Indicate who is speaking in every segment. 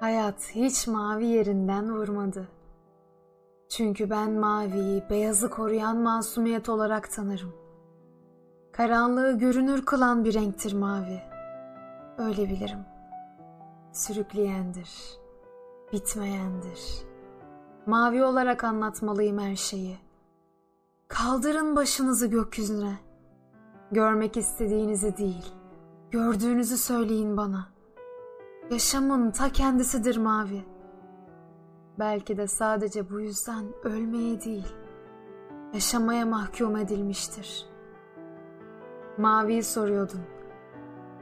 Speaker 1: Hayat hiç mavi yerinden vurmadı. Çünkü ben maviyi beyazı koruyan masumiyet olarak tanırım. Karanlığı görünür kılan bir renktir mavi. Öyle bilirim. Sürükleyendir, bitmeyendir. Mavi olarak anlatmalıyım her şeyi. Kaldırın başınızı gökyüzüne. Görmek istediğinizi değil, gördüğünüzü söyleyin bana. Yaşamın ta kendisidir mavi. Belki de sadece bu yüzden ölmeye değil, yaşamaya mahkum edilmiştir. Maviyi soruyordun.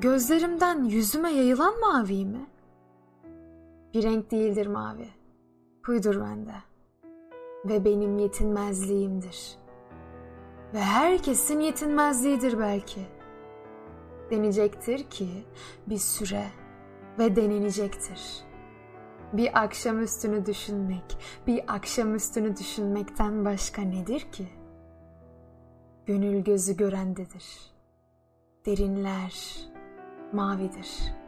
Speaker 1: Gözlerimden yüzüme yayılan mavi mi? Bir renk değildir mavi. Huydur bende. Ve benim yetinmezliğimdir. Ve herkesin yetinmezliğidir belki. Denecektir ki bir süre ve denenecektir. Bir akşam üstünü düşünmek, bir akşam üstünü düşünmekten başka nedir ki? Gönül gözü görendedir. Derinler mavidir.''